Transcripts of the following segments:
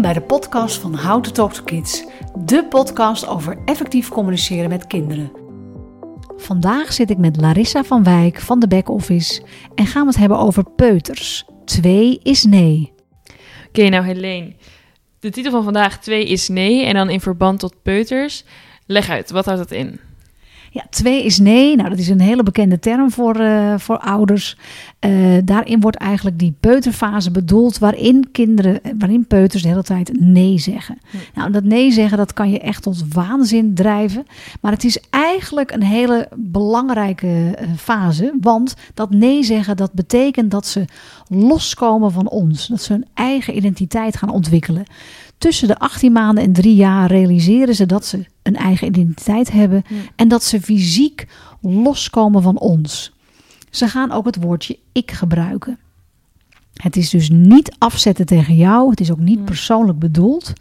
Bij de podcast van How to Talk to Kids, de podcast over effectief communiceren met kinderen. Vandaag zit ik met Larissa van Wijk van de Back Office en gaan we het hebben over peuters. 2 is nee. Oké, nou Helene. De titel van vandaag 2 is nee en dan in verband tot peuters. Leg uit, wat houdt dat in? Ja, twee is nee. Nou, dat is een hele bekende term voor, uh, voor ouders. Uh, daarin wordt eigenlijk die peuterfase bedoeld waarin kinderen, waarin peuters de hele tijd nee zeggen. Hm. Nou, dat nee zeggen, dat kan je echt tot waanzin drijven. Maar het is eigenlijk een hele belangrijke uh, fase. Want dat nee zeggen, dat betekent dat ze loskomen van ons. Dat ze hun eigen identiteit gaan ontwikkelen. Tussen de 18 maanden en drie jaar realiseren ze dat ze een eigen identiteit hebben en dat ze fysiek loskomen van ons. Ze gaan ook het woordje ik gebruiken. Het is dus niet afzetten tegen jou, het is ook niet persoonlijk bedoeld.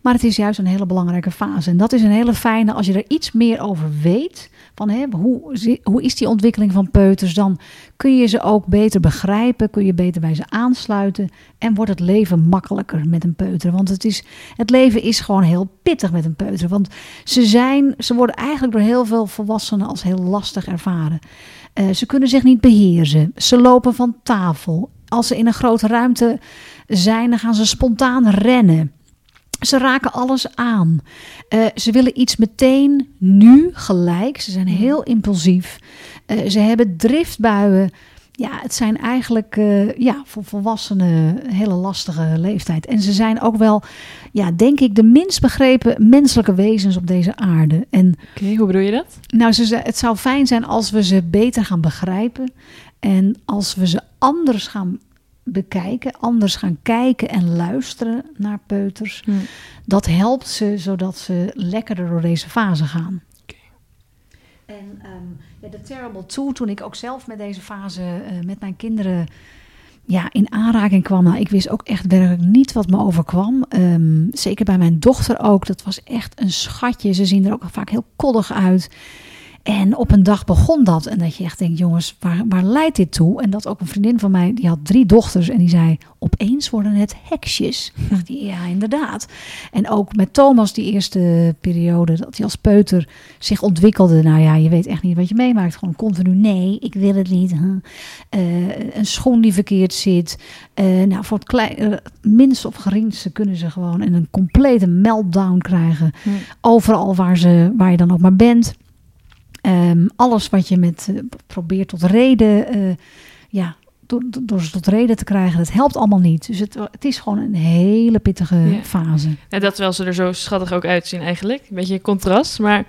Maar het is juist een hele belangrijke fase. En dat is een hele fijne, als je er iets meer over weet, van hè, hoe, hoe is die ontwikkeling van peuters, dan kun je ze ook beter begrijpen, kun je beter bij ze aansluiten en wordt het leven makkelijker met een peuter. Want het, is, het leven is gewoon heel pittig met een peuter. Want ze, zijn, ze worden eigenlijk door heel veel volwassenen als heel lastig ervaren. Uh, ze kunnen zich niet beheersen. Ze lopen van tafel. Als ze in een grote ruimte zijn, dan gaan ze spontaan rennen. Ze raken alles aan. Uh, ze willen iets meteen, nu, gelijk. Ze zijn heel impulsief. Uh, ze hebben driftbuien. Ja, het zijn eigenlijk uh, ja, voor volwassenen een hele lastige leeftijd. En ze zijn ook wel, ja, denk ik, de minst begrepen menselijke wezens op deze aarde. Oké, okay, hoe bedoel je dat? Nou, ze, het zou fijn zijn als we ze beter gaan begrijpen. En als we ze anders gaan bekijken, anders gaan kijken en luisteren naar peuters. Hmm. Dat helpt ze zodat ze lekkerder door deze fase gaan. Okay. En um, ja, de Terrible Two, toen ik ook zelf met deze fase uh, met mijn kinderen ja, in aanraking kwam. Nou, ik wist ook echt werkelijk niet wat me overkwam. Um, zeker bij mijn dochter ook. Dat was echt een schatje. Ze zien er ook vaak heel koddig uit. En op een dag begon dat. En dat je echt denkt, jongens, waar, waar leidt dit toe? En dat ook een vriendin van mij, die had drie dochters. En die zei, opeens worden het heksjes. dacht, ja, inderdaad. En ook met Thomas, die eerste periode, dat hij als peuter zich ontwikkelde. Nou ja, je weet echt niet wat je meemaakt. Gewoon continu, nee, ik wil het niet. Huh? Uh, een schoen die verkeerd zit. Uh, nou, voor het klein, uh, minst of geringste kunnen ze gewoon een complete meltdown krijgen. Hm. Overal waar, ze, waar je dan ook maar bent. Um, alles wat je met uh, probeert tot reden, uh, ja, door, door ze tot reden te krijgen, dat helpt allemaal niet. Dus het, het is gewoon een hele pittige ja. fase. Ja, dat terwijl ze er zo schattig ook uitzien eigenlijk. Een beetje contrast, maar...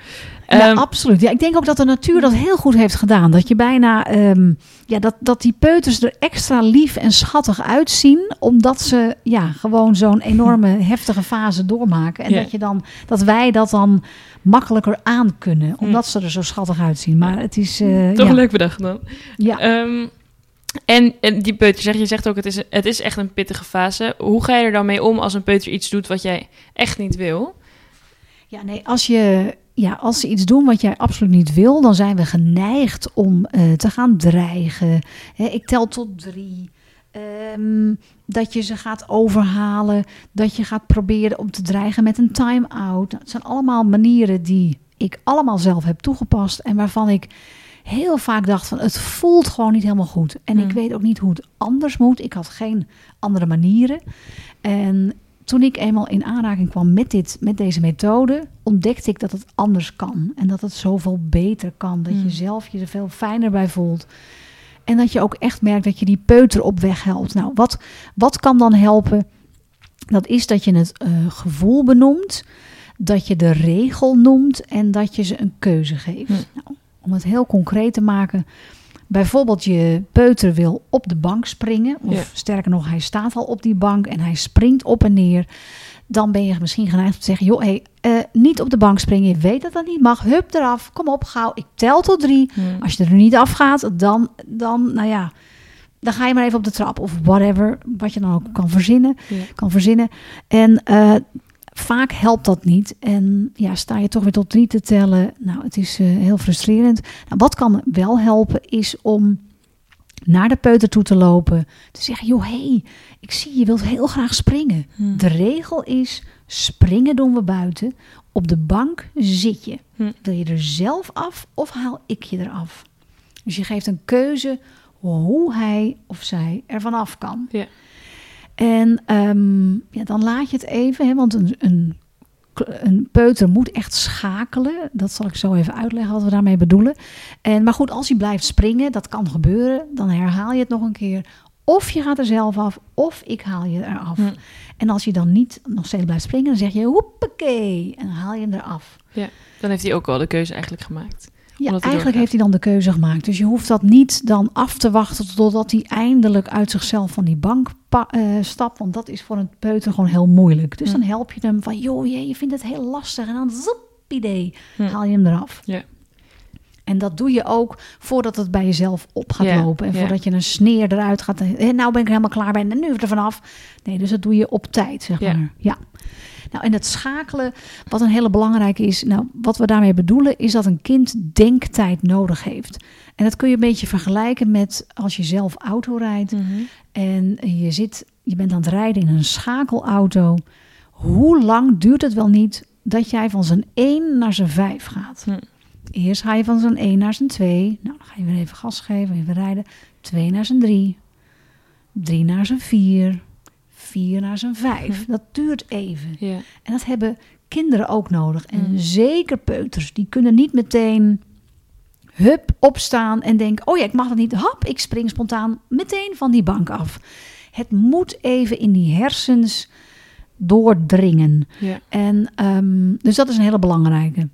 Um... Ja, absoluut. Ja, ik denk ook dat de natuur dat heel goed heeft gedaan. Dat je bijna... Um, ja, dat, dat die peuters er extra lief en schattig uitzien. Omdat ze ja, gewoon zo'n enorme heftige fase doormaken. En dat, je dan, dat wij dat dan makkelijker aan kunnen. Omdat ze er zo schattig uitzien. Maar het is... Uh, Toch ja. leuk bedacht dan. Ja. Um, en, en, die peuter, zeg, je zegt ook, het is, het is echt een pittige fase. Hoe ga je er dan mee om als een peuter iets doet wat jij echt niet wil? Ja, nee, als, je, ja, als ze iets doen wat jij absoluut niet wil, dan zijn we geneigd om uh, te gaan dreigen. He, ik tel tot drie. Um, dat je ze gaat overhalen. Dat je gaat proberen om te dreigen met een time-out. Dat zijn allemaal manieren die ik allemaal zelf heb toegepast. En waarvan ik heel vaak dacht van het voelt gewoon niet helemaal goed. En hmm. ik weet ook niet hoe het anders moet. Ik had geen andere manieren. En toen ik eenmaal in aanraking kwam met, dit, met deze methode, ontdekte ik dat het anders kan. En dat het zoveel beter kan. Dat hmm. je zelf je er veel fijner bij voelt. En dat je ook echt merkt dat je die peuter op weg helpt. Nou, wat, wat kan dan helpen? Dat is dat je het uh, gevoel benoemt, dat je de regel noemt en dat je ze een keuze geeft. Hm. Nou, om het heel concreet te maken. Bijvoorbeeld je peuter wil op de bank springen. Of ja. sterker nog, hij staat al op die bank en hij springt op en neer. Dan ben je misschien geneigd om te zeggen: joh, hey, uh, niet op de bank springen. Je weet dat dat niet mag. Hup eraf. Kom op, gauw. Ik tel tot drie. Hmm. Als je er niet afgaat, dan, dan, nou ja, dan ga je maar even op de trap of whatever. Wat je dan ook kan verzinnen. Ja. Kan verzinnen. En uh, vaak helpt dat niet. En ja, sta je toch weer tot drie te tellen. Nou, het is uh, heel frustrerend. Nou, wat kan wel helpen is om naar de peuter toe te lopen. Te zeggen, joh, hey, ik zie je wilt heel graag springen. Hm. De regel is, springen doen we buiten. Op de bank zit je. Hm. Wil je er zelf af of haal ik je eraf? Dus je geeft een keuze hoe hij of zij er vanaf kan. Ja. En ehm, ja, dan laat je het even, hè, want een, een, een peuter moet echt schakelen. Dat zal ik zo even uitleggen wat we daarmee bedoelen. En, maar goed, als hij blijft springen, dat kan gebeuren, dan herhaal je het nog een keer. Of je gaat er zelf af, of ik haal je eraf. Hm. En als je dan niet nog steeds blijft springen, dan zeg je hoppakee en dan haal je hem eraf. Dan heeft hij ook al de keuze eigenlijk gemaakt. Ja, eigenlijk doorgaat. heeft hij dan de keuze gemaakt. Dus je hoeft dat niet dan af te wachten totdat hij eindelijk uit zichzelf van die bank eh, stapt. Want dat is voor een peuter gewoon heel moeilijk. Dus dan help je hem van, joh, je, je vindt het heel lastig. En dan zoep, idee, haal je hem eraf. Ja. En dat doe je ook voordat het bij jezelf op gaat lopen. En voordat je een sneer eruit gaat. En nou ben ik er helemaal klaar bij en nu er vanaf. Nee, dus dat doe je op tijd, zeg maar. Ja. Nou, en het schakelen, wat een hele belangrijke is. Nou, wat we daarmee bedoelen, is dat een kind denktijd nodig heeft. En dat kun je een beetje vergelijken met als je zelf auto rijdt. Mhm. En je, zit, je bent aan het rijden in een schakelauto. Hoe lang duurt het wel niet dat jij van zijn 1 naar zijn 5 gaat? Hm. Eerst ga je van zijn 1 naar zijn 2. Nou, dan ga je weer even gas geven, even rijden. 2 naar zijn 3. 3 naar zijn 4. 4 naar zijn 5. Dat duurt even. Ja. En dat hebben kinderen ook nodig. En Mm. zeker peuters. Die kunnen niet meteen hup opstaan en denken... oh ja, ik mag dat niet. Hap, ik spring spontaan meteen van die bank af. Het moet even in die hersens doordringen. Ja. En, ehm, dus dat is een hele belangrijke.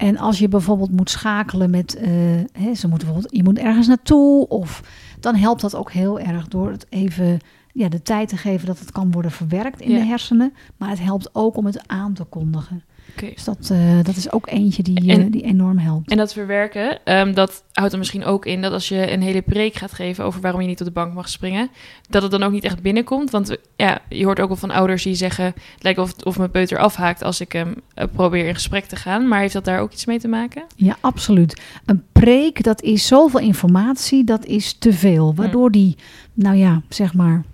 En als je bijvoorbeeld moet schakelen met... eh, hè, ze moeten bijvoorbeeld, je moet ergens naartoe... of dan helpt dat ook heel erg door het even ja, de tijd te geven... dat het kan worden verwerkt in Ja. de hersenen. Maar het helpt ook om het aan te kondigen. Oké. Dus dat, eh, dat is ook eentje die, eh, die enorm helpt. En dat verwerken, ehm, dat houdt er misschien ook in dat als je een hele preek gaat geven over waarom je niet op de bank mag springen, dat het dan ook niet echt binnenkomt. Want ja, je hoort ook wel van ouders die zeggen, het lijkt of, of mijn peuter afhaakt als ik hem eh, probeer in gesprek te gaan. Maar heeft dat daar ook iets mee te maken? Ja, absoluut. Een preek, dat is zoveel informatie, dat is te veel. Waardoor die, nou ja, zeg maar,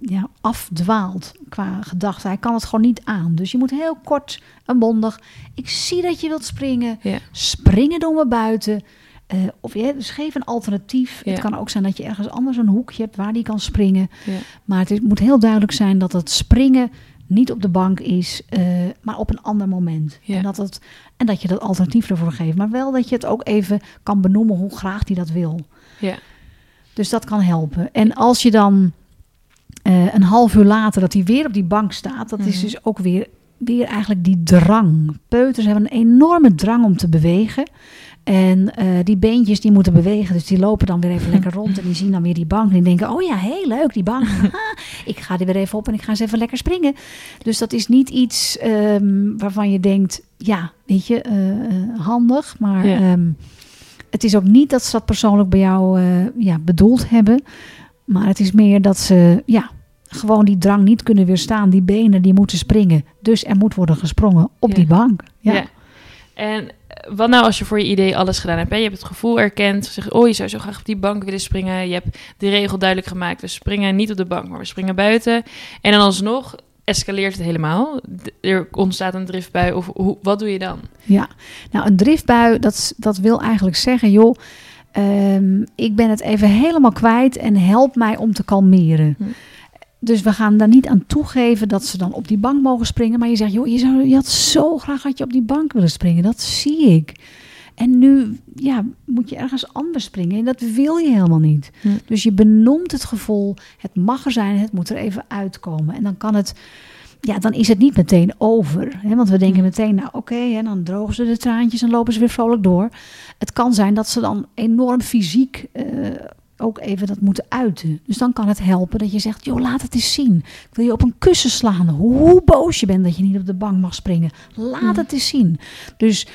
ja, afdwaalt qua gedachte. Hij kan het gewoon niet aan. Dus je moet heel kort en bondig. Ik zie dat je wilt springen. Ja. Springen doen we buiten. Eh, of je, dus geef een alternatief. Ja. Het kan ook zijn dat je ergens anders een hoekje hebt waar die kan springen. Ja. Maar het is- moet heel duidelijk zijn dat het springen niet op de bank is, eh, maar op een ander moment. Ja. En, dat het, en dat je dat alternatief ervoor geeft. Maar wel dat je het ook even kan benoemen hoe graag die dat wil. Ja. Dus dat kan helpen. En als je dan eh, een half uur later dat hij weer op die bank staat, dat is Mhm. dus ook weer, weer eigenlijk die drang. Peuters hebben een enorme drang om te bewegen. En eh, die beentjes die moeten bewegen, dus die lopen dan weer even lekker rond en die zien dan weer die bank en die denken, oh ja, heel leuk die bank. Ik ga er weer even op en ik ga eens even lekker springen. Dus dat is niet iets ehm, waarvan je denkt, ja, weet je, eh, handig, maar Ja. ehm, het is ook niet dat ze dat persoonlijk bij jou ja, bedoeld hebben. Maar het is meer dat ze ja, gewoon die drang niet kunnen weerstaan. Die benen die moeten springen. Dus er moet worden gesprongen op Ja. die bank. Ja. Ja. En wat nou als je voor je idee alles gedaan hebt? Hè? Je hebt het gevoel erkend. Zeg, oh, je zou zo graag op die bank willen springen. Je hebt de regel duidelijk gemaakt. We springen niet op de bank, maar we springen buiten. En dan alsnog escaleert het helemaal. Er ontstaat een driftbui. Of hoe, wat doe je dan? Ja, nou een driftbui, dat, dat wil eigenlijk zeggen, joh, ehm, ik ben het even helemaal kwijt en help mij om te kalmeren. Hm. Dus we gaan daar niet aan toegeven dat ze dan op die bank mogen springen. Maar je zegt, joh, je, zou, je had zo graag had je op die bank willen springen. Dat zie ik. En nu ja, moet je ergens anders springen. En dat wil je helemaal niet. Hm. Dus je benoemt het gevoel. Het mag er zijn, het moet er even uitkomen. En dan kan het ja, dan is het niet meteen over. Hè? Want we denken Mm. meteen, nou oké, en dan drogen ze de traantjes en lopen ze weer vrolijk door. Het kan zijn dat ze dan enorm fysiek eh, ook even dat moeten uiten. Dus dan kan het helpen dat je zegt, joh, laat het eens zien. Ik wil je op een kussen slaan. Hoe boos je bent dat je niet op de bank mag springen. Laat Mm. het eens zien. Dus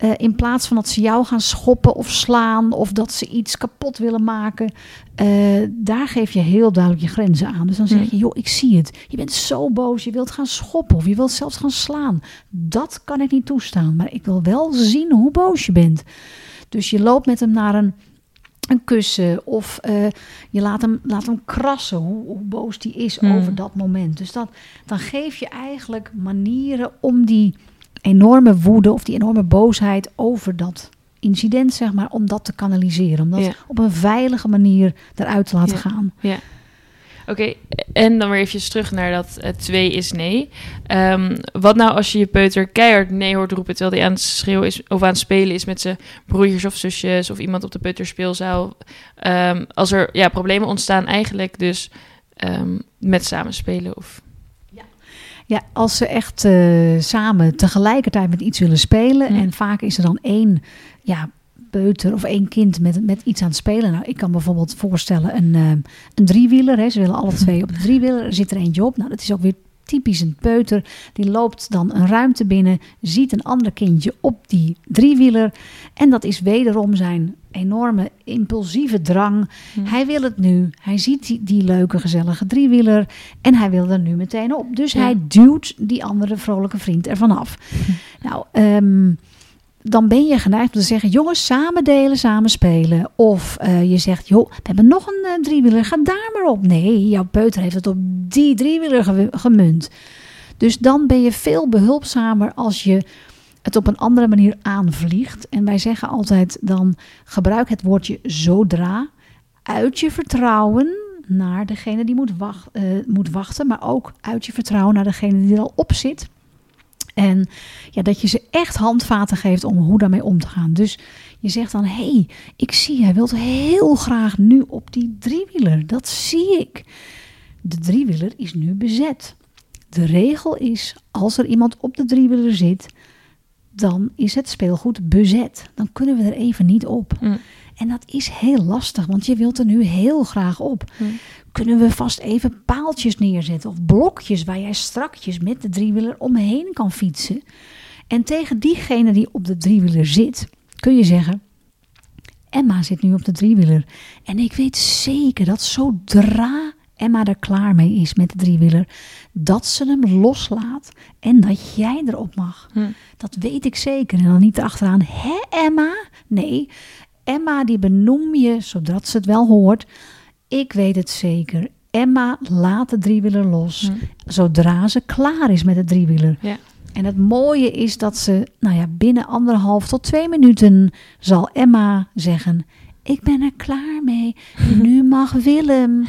eh, in plaats van dat ze jou gaan schoppen of slaan of dat ze iets kapot willen maken, eh, daar geef je heel duidelijk je grenzen aan. Dus dan zeg Mm. je, joh, ik zie het. Je bent zo boos, je wilt gaan schoppen of je wilt zelfs gaan slaan. Dat kan ik niet toestaan, maar ik wil wel zien hoe boos je bent. Dus je loopt met hem naar een een kussen of eh, je laat hem, laat hem krassen, hoe, hoe boos die is Hmm. over dat moment. Dus dat, dan geef je eigenlijk manieren om die enorme woede of die enorme boosheid over dat incident, zeg maar, om dat te kanaliseren. Om dat Ja. op een veilige manier eruit te laten Ja. gaan. Oké, en dan weer even terug naar dat eh, twee is nee. Ehm, wat nou als je je peuter keihard nee hoort roepen... terwijl hij aan het schreeuwen is of aan het spelen is met zijn broertjes of zusjes... of iemand op de peuterspeelzaal. Ehm, als er ja, problemen ontstaan eigenlijk dus ehm, met samenspelen of... Ja, als ze echt eh, samen tegelijkertijd met iets willen spelen. En vaak is er dan één ja, peuter of één kind met, met iets aan het spelen. Nou, ik kan bijvoorbeeld voorstellen een, eh, een driewieler. Hè. Ze willen alle twee op de driewieler. Er zit er eentje op. Nou, dat is ook weer typisch een peuter. Die loopt dan een ruimte binnen, ziet een ander kindje op die driewieler. En dat is wederom zijn enorme impulsieve drang. Hm. Hij wil het nu. Hij ziet die, die leuke, gezellige driewieler. En hij wil er nu meteen op. Dus Ja. hij duwt die andere vrolijke vriend ervan af. Nou, ehm, dan ben je geneigd om te zeggen: jongens, samen delen, samen spelen. Of eh, je zegt: joh, we hebben nog een eh, driewieler, ga daar maar op. Nee, jouw peuter heeft het op die driewieler ge- gemunt. Dus dan ben je veel behulpzamer als je het op een andere manier aanvliegt. En wij zeggen altijd dan gebruik het woordje zodra uit je vertrouwen naar degene die moet, wacht, eh, moet wachten, maar ook uit je vertrouwen naar degene die er al op zit. En ja, dat je ze echt handvaten geeft om hoe daarmee om te gaan. Dus je zegt dan: hé, hey, ik zie, hij wil heel graag nu op die driewieler. Dat zie ik. De driewieler is nu bezet. De regel is: als er iemand op de driewieler zit, dan is het speelgoed bezet. Dan kunnen we er even niet op. Hm. En dat is heel lastig, want je wilt er nu heel graag op. Hm. Kunnen we vast even paaltjes neerzetten of blokjes waar jij strakjes met de driewieler omheen kan fietsen? En tegen diegene die op de driewieler zit, kun je zeggen: Emma zit nu op de driewieler. En ik weet zeker dat zodra Emma er klaar mee is met de driewieler, dat ze hem loslaat en dat jij erop mag. Hm. Dat weet ik zeker. En dan niet erachteraan, hè Emma? Nee, Emma die benoem je zodra ze het wel hoort. Ik weet het zeker. Emma laat de driewieler los Hm. zodra ze klaar is met de driewieler. Ja. En het mooie is dat ze, nou ja, binnen anderhalf tot twee minuten zal Emma zeggen: Ik ben er klaar mee. Nu mag Willem.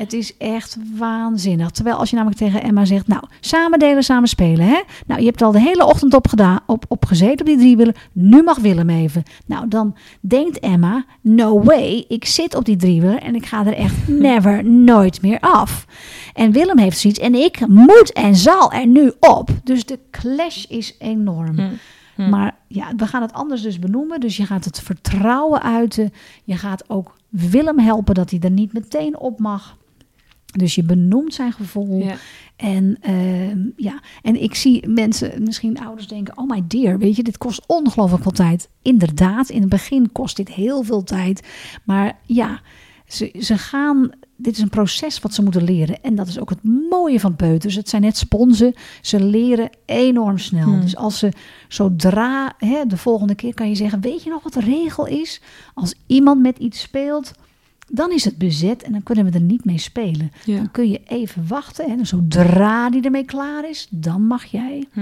Het is echt waanzinnig. Terwijl als je namelijk tegen Emma zegt: Nou, samen delen, samen spelen. Hè? Nou, je hebt al de hele ochtend op, gedaan, op, op gezeten op die driewieler. Nu mag Willem even. Nou, dan denkt Emma: No way, ik zit op die driewieler en ik ga er echt never, nooit meer af. En Willem heeft zoiets en ik moet en zal er nu op. Dus de clash is enorm. Hm. Hm. Maar ja, we gaan het anders dus benoemen. Dus je gaat het vertrouwen uiten. Je gaat ook Willem helpen dat hij er niet meteen op mag. Dus je benoemt zijn gevoel. Ja. En, ehm, ja. en ik zie mensen, misschien ouders denken: Oh my dear, weet je, dit kost ongelooflijk veel tijd. Inderdaad, in het begin kost dit heel veel tijd. Maar ja, ze, ze gaan. Dit is een proces wat ze moeten leren. En dat is ook het mooie van peuters. Het zijn net sponsen. Ze leren enorm snel. Hmm. Dus als ze zodra hè, de volgende keer kan je zeggen: Weet je nog wat de regel is? Als iemand met iets speelt, dan is het bezet en dan kunnen we er niet mee spelen. Ja. Dan kun je even wachten en zodra die ermee klaar is, dan mag jij. Hm.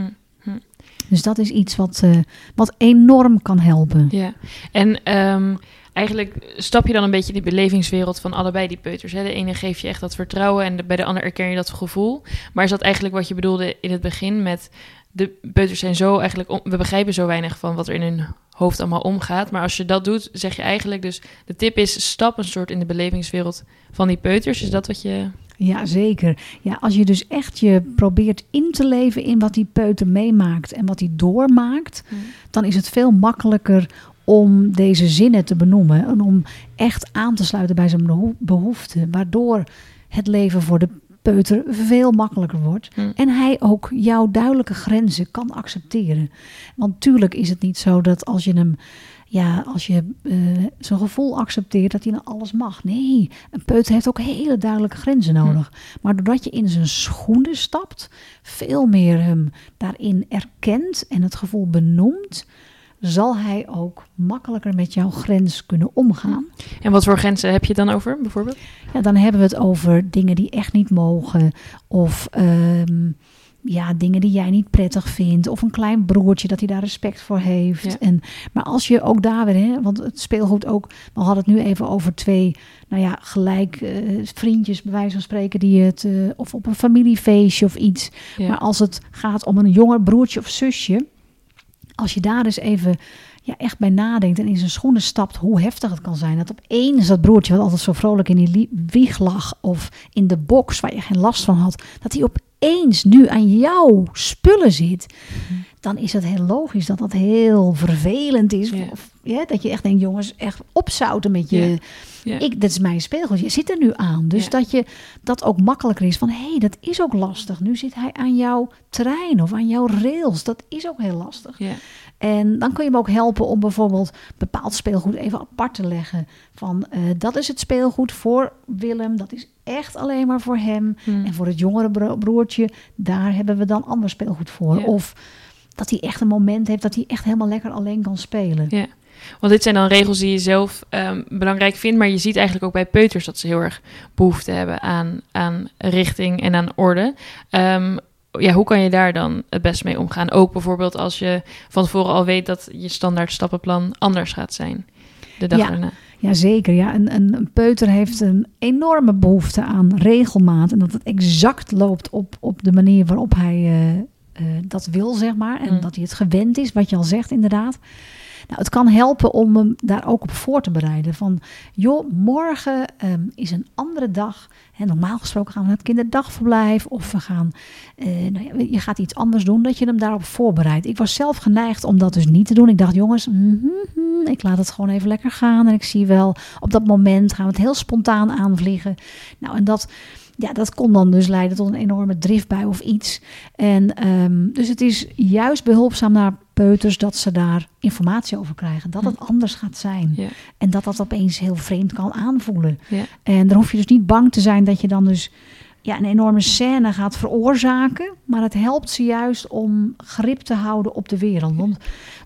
Dus dat is iets wat, eh, wat enorm kan helpen. Ja, en ehm, eigenlijk stap je dan een beetje in die belevingswereld van allebei die peuters. Hè? De ene geeft je echt dat vertrouwen en de- bij de ander erken je dat gevoel. Maar is dat eigenlijk wat je bedoelde in het begin met de peuters zijn zo eigenlijk, we begrijpen zo weinig van wat er in hun hoofd allemaal omgaat. Maar als je dat doet, zeg je eigenlijk dus, de tip is stap een soort in de belevingswereld van die peuters. Is dat wat je... Ja, zeker. Ja, als je dus echt je probeert in te leven in wat die peuter meemaakt en wat hij doormaakt, dan is het veel makkelijker om deze zinnen te benoemen en om echt aan te sluiten bij zijn beho- behoeften, waardoor het leven voor de peuter veel makkelijker wordt Hm. en hij ook jouw duidelijke grenzen kan accepteren. Want tuurlijk is het niet zo dat als je hem ja, als je eh, zijn gevoel accepteert dat hij dan alles mag. Nee, een peuter heeft ook hele duidelijke grenzen nodig. Maar doordat je in zijn schoenen stapt, veel meer hem daarin erkent en het gevoel benoemt, zal hij ook makkelijker met jouw grens kunnen omgaan. En wat voor grenzen heb je dan over, bijvoorbeeld? Ja, dan hebben we het over dingen die echt niet mogen. Of ehm, ja, dingen die jij niet prettig vindt. Of een klein broertje dat hij daar respect voor heeft. Ja. En, maar als je ook daar weer, hè, want het speelgoed ook. We hadden het nu even over twee, nou ja, gelijk eh, vriendjes, bij wijze van spreken, die het. eh, of op een familiefeestje of iets. Ja. Maar als het gaat om een jonger broertje of zusje. Als je daar eens even ja, echt bij nadenkt en in zijn schoenen stapt, hoe heftig het kan zijn. Dat opeens dat broertje, wat altijd zo vrolijk in die wieg lag, of in de box waar je geen last van had, dat hij opeens nu aan jouw spullen zit. Dan is het heel logisch dat dat heel vervelend is. Ja. Of, ja, dat je echt denkt, jongens, echt opzouten met je. Ja. Ja. Ik, dit is mijn speelgoed. Je zit er nu aan. Dus dat je dat ook makkelijker is van hé, hey, dat is ook lastig. Nu zit hij aan jouw terrein of aan jouw rails. Dat is ook heel lastig. Ja. En dan kun je hem ook helpen om bijvoorbeeld bepaald speelgoed even apart te leggen. Van eh, dat is het speelgoed voor Willem. Dat is echt alleen maar voor hem. Hm. En voor het jongere bro- broertje, daar hebben we dan ander speelgoed voor. Of dat hij echt een moment heeft dat hij echt helemaal lekker alleen kan spelen. Ja. Want dit zijn dan regels die je zelf ehm, belangrijk vindt, maar je ziet eigenlijk ook bij peuters dat ze heel erg behoefte hebben aan, aan richting en aan orde. Ehm, ja, hoe kan je daar dan het best mee omgaan? Ook bijvoorbeeld als je van tevoren al weet dat je standaard stappenplan anders gaat zijn de dag Ja. Jazeker, ja. Een, een, een peuter heeft een enorme behoefte aan regelmaat. En dat het exact loopt op, op de manier waarop hij eh, dat wil, zeg maar. En Mm. dat hij het gewend is, wat je al zegt inderdaad. Nou, het kan helpen om hem daar ook op voor te bereiden. Van, joh, morgen ehm, is een andere dag. En normaal gesproken gaan we naar het kinderdagverblijf. Of we gaan, eh, nou ja, je gaat iets anders doen, dat je hem daarop voorbereidt. Ik was zelf geneigd om dat dus niet te doen. Ik dacht, jongens, mhm, mhm, ik laat het gewoon even lekker gaan. En ik zie wel, op dat moment gaan we het heel spontaan aanvliegen. Nou, en dat, ja, dat kon dan dus leiden tot een enorme driftbui of iets. En dus dus het is juist behulpzaam naar peuters dat ze daar informatie over krijgen. Dat het anders gaat zijn. Ja. En dat dat opeens heel vreemd kan aanvoelen. Ja. En dan hoef je dus niet bang te zijn dat je dan dus ja, een enorme scène gaat veroorzaken. Maar het helpt ze juist om grip te houden op de wereld. Want,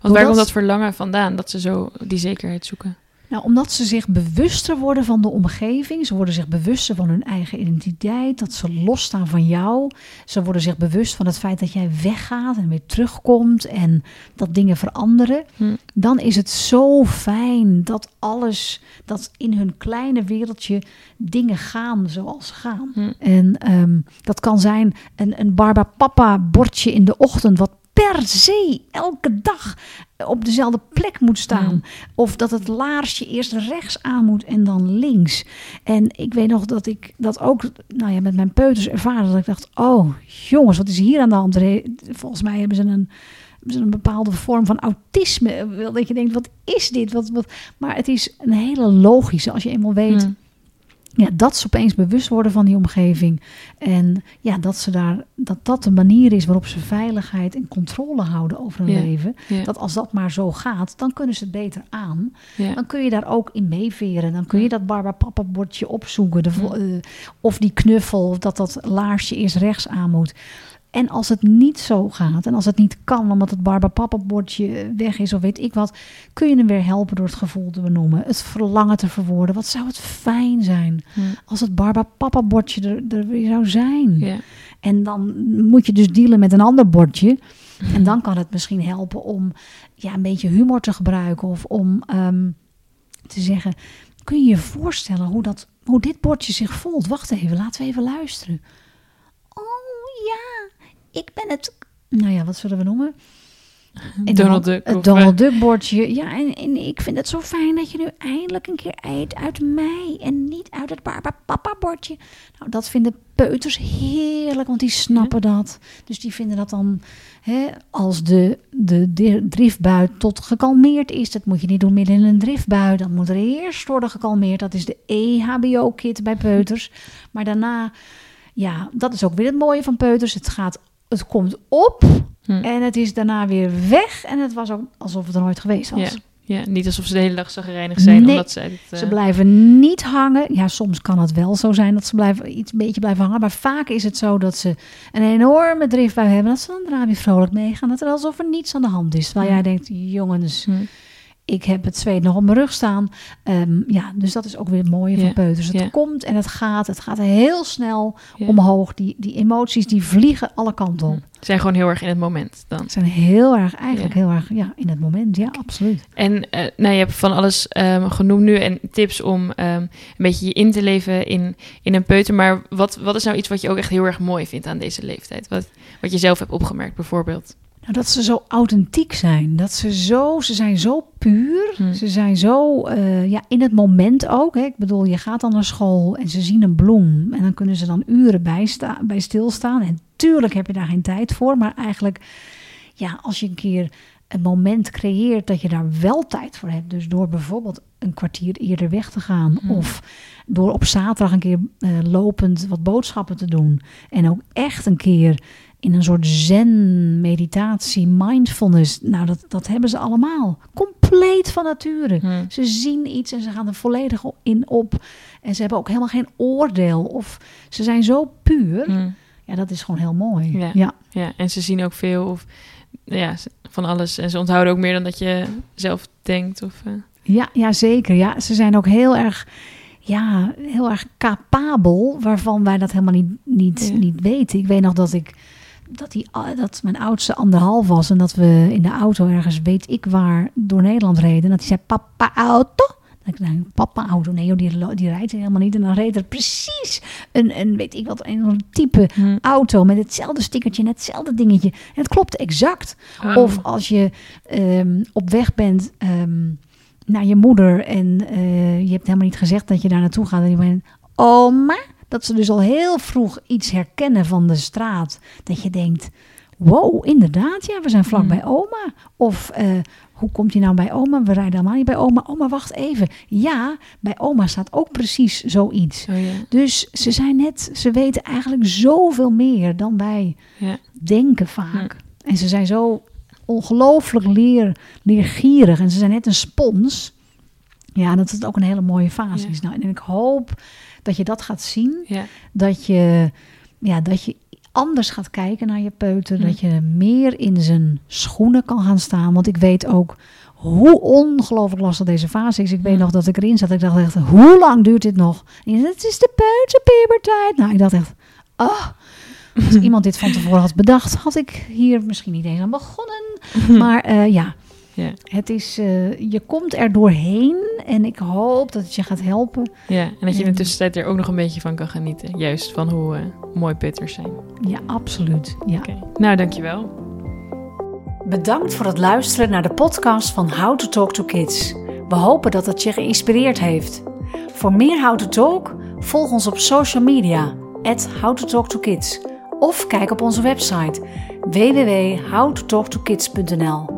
Want waar komt dat verlangen vandaan dat ze zo die zekerheid zoeken? Nou, omdat ze zich bewuster worden van de omgeving. Ze worden zich bewuster van hun eigen identiteit. Dat ze losstaan van jou. Ze worden zich bewust van het feit dat jij weggaat en weer terugkomt. En dat dingen veranderen. Hm. Dan is het zo fijn dat alles, dat in hun kleine wereldje dingen gaan zoals ze gaan. Hm. En ehm, dat kan zijn een, een Barba Papa bordje in de ochtend. Wat per se elke dag op dezelfde plek moet staan. Mm. Of dat het laarsje eerst rechts aan moet en dan links. En ik weet nog dat ik dat ook nou ja, met mijn peuters ervaren. Dat ik dacht, oh jongens, wat is hier aan de hand? Volgens mij hebben ze een, een bepaalde vorm van autisme. Wel Dat je denkt, wat is dit? Wat, wat? Maar het is een hele logische. Als je eenmaal weet Hm. Ja, dat ze opeens bewust worden van die omgeving. En ja, dat, ze daar, dat dat de manier is waarop ze veiligheid en controle houden over hun Ja, leven. ja. Dat als dat maar zo gaat, dan kunnen ze het beter aan. Ja. Dan kun je daar ook in meeveren. Dan kun je dat Barbara Papa bordje opzoeken. De, eh, of die knuffel, of dat dat laarsje eerst rechts aan moet. En als het niet zo gaat en als het niet kan, omdat het Barbara Papa bordje weg is of weet ik wat, kun je hem weer helpen door het gevoel te benoemen, het verlangen te verwoorden. Wat zou het fijn zijn als het Barbara Papa bordje er, er weer zou zijn. Ja. En dan moet je dus dealen met een ander bordje. En dan kan het misschien helpen om ja, een beetje humor te gebruiken. Of om ehm, te zeggen, kun je je voorstellen hoe, dat, hoe dit bordje zich voelt? Wacht even, laten we even luisteren. Ik ben het... Nou ja, wat zullen we noemen? En Donald dan Duck. Het Donald Duck bordje. Ja, en, en ik vind het zo fijn dat je nu eindelijk een keer eet uit mij. En niet uit het Barbara Papa bordje. Nou, dat vinden peuters heerlijk, want die snappen dat. Dus die vinden dat dan, hè, als de, de, de driftbui tot gekalmeerd is. Dat moet je niet doen midden in een driftbui. Dan moet er eerst worden gekalmeerd. Dat is de EHBO-kit bij peuters. Maar daarna, ja, dat is ook weer het mooie van peuters. Het gaat, het komt op Hm. en het is daarna weer weg. En het was ook alsof het er nooit geweest was. Ja. Ja, niet alsof ze de hele dag zagrijnig zijn. Nee, omdat ze, Ze eh, blijven niet hangen. Ja, soms kan het wel zo zijn dat ze blijven, iets een beetje blijven hangen. Maar vaak is het zo dat ze een enorme driftbui hebben. Dat ze dan daarna weer vrolijk meegaan. Dat er alsof er niets aan de hand is. Terwijl Ja. jij denkt, jongens, hm. Ik heb het zweet nog op mijn rug staan. Ehm, ja, dus dat is ook weer het mooie van peuters. Het ja. komt en het gaat. Het gaat heel snel Ja. omhoog. Die, die emoties die vliegen alle kanten op. Ze zijn gewoon heel erg in het moment dan. Ze zijn heel erg, eigenlijk heel erg ja, in het moment. Ja, absoluut. En eh, nou, je hebt van alles ehm, genoemd nu en tips om ehm, een beetje je in te leven in, in een peuter. Maar wat, wat is nou iets wat je ook echt heel erg mooi vindt aan deze leeftijd? Wat, wat je zelf hebt opgemerkt bijvoorbeeld? Nou, dat ze zo authentiek zijn. Dat ze zo, ze zijn zo puur. Hm. Ze zijn zo eh, ja, in het moment ook. Hè. Ik bedoel, je gaat dan naar school en ze zien een bloem. En dan kunnen ze dan uren bij, sta- bij stilstaan. En tuurlijk heb je daar geen tijd voor. Maar eigenlijk, ja, als je een keer een moment creëert dat je daar wel tijd voor hebt. Dus door bijvoorbeeld een kwartier eerder weg te gaan. Hm. Of door op zaterdag een keer eh, lopend wat boodschappen te doen. En ook echt een keer in een soort zen, meditatie, mindfulness. Nou, dat, dat hebben ze allemaal. Compleet van nature. Hm. Ze zien iets en ze gaan er volledig in op. En ze hebben ook helemaal geen oordeel. Of ze zijn zo puur. Hm. Ja, dat is gewoon heel mooi. Ja. ja. Ja, en ze zien ook veel of, ja, van alles. En ze onthouden ook meer dan dat je zelf denkt. Of, eh, Ja, ja, zeker. Ja, ze zijn ook heel erg, ja, heel erg capabel, waarvan wij dat helemaal niet, niet, Ja. niet weten. Ik weet nog dat ik dat, die, dat mijn oudste anderhalf was en dat we in de auto ergens, weet ik waar, door Nederland reden. En dat hij zei, papa auto. Dan ik, nou, papa auto, nee joh, die, die rijdt helemaal niet. En dan reed er precies een, een weet ik wat, een type hm. auto met hetzelfde stickertje en hetzelfde dingetje. En het klopte exact. Oh. Of als je ehm, op weg bent ehm, naar je moeder en eh, je hebt helemaal niet gezegd dat je daar naartoe gaat. En je bent, oma, dat ze dus al heel vroeg iets herkennen van de straat. Dat je denkt, wow, inderdaad, ja, we zijn vlak Mm. bij oma. Of eh, hoe komt hij nou bij oma? We rijden helemaal niet bij oma. Oma, wacht even. Ja, bij oma staat ook precies zoiets. Oh, ja. Dus ze zijn net, ze weten eigenlijk zoveel meer dan wij Ja. denken vaak. En ze zijn zo ongelooflijk leer, leergierig en ze zijn net een spons. Ja, dat het ook een hele mooie fase is. Nou, en ik hoop dat je dat gaat zien. Dat je, ja, dat je anders gaat kijken naar je peuter. Hm. Dat je meer in zijn schoenen kan gaan staan. Want ik weet ook hoe ongelooflijk lastig deze fase is. Ik weet Hm. nog dat ik erin zat. Ik dacht echt, hoe lang duurt dit nog? En het is de peuterpuberteit. Nou, ik dacht echt, ah. Als iemand dit van tevoren had bedacht, had ik hier misschien niet eens aan begonnen. Maar eh, ja, Ja. het is, eh, je komt er doorheen en ik hoop dat het je gaat helpen. ja, en dat je in de En- tussentijd er ook nog een beetje van kan genieten. Juist van hoe eh, mooi putters zijn. Ja, absoluut. Ja. Oké. Nou, dankjewel. Bedankt voor het luisteren naar de podcast van How to Talk to Kids. We hopen dat het je geïnspireerd heeft. Voor meer How to Talk, volg ons op social media, at How to Talk to Kids. Of kijk op onze website www.howtotalktokids.nl.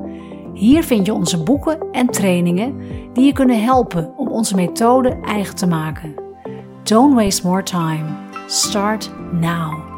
Hier vind je onze boeken en trainingen die je kunnen helpen om onze methode eigen te maken. Don't waste more time. Start now.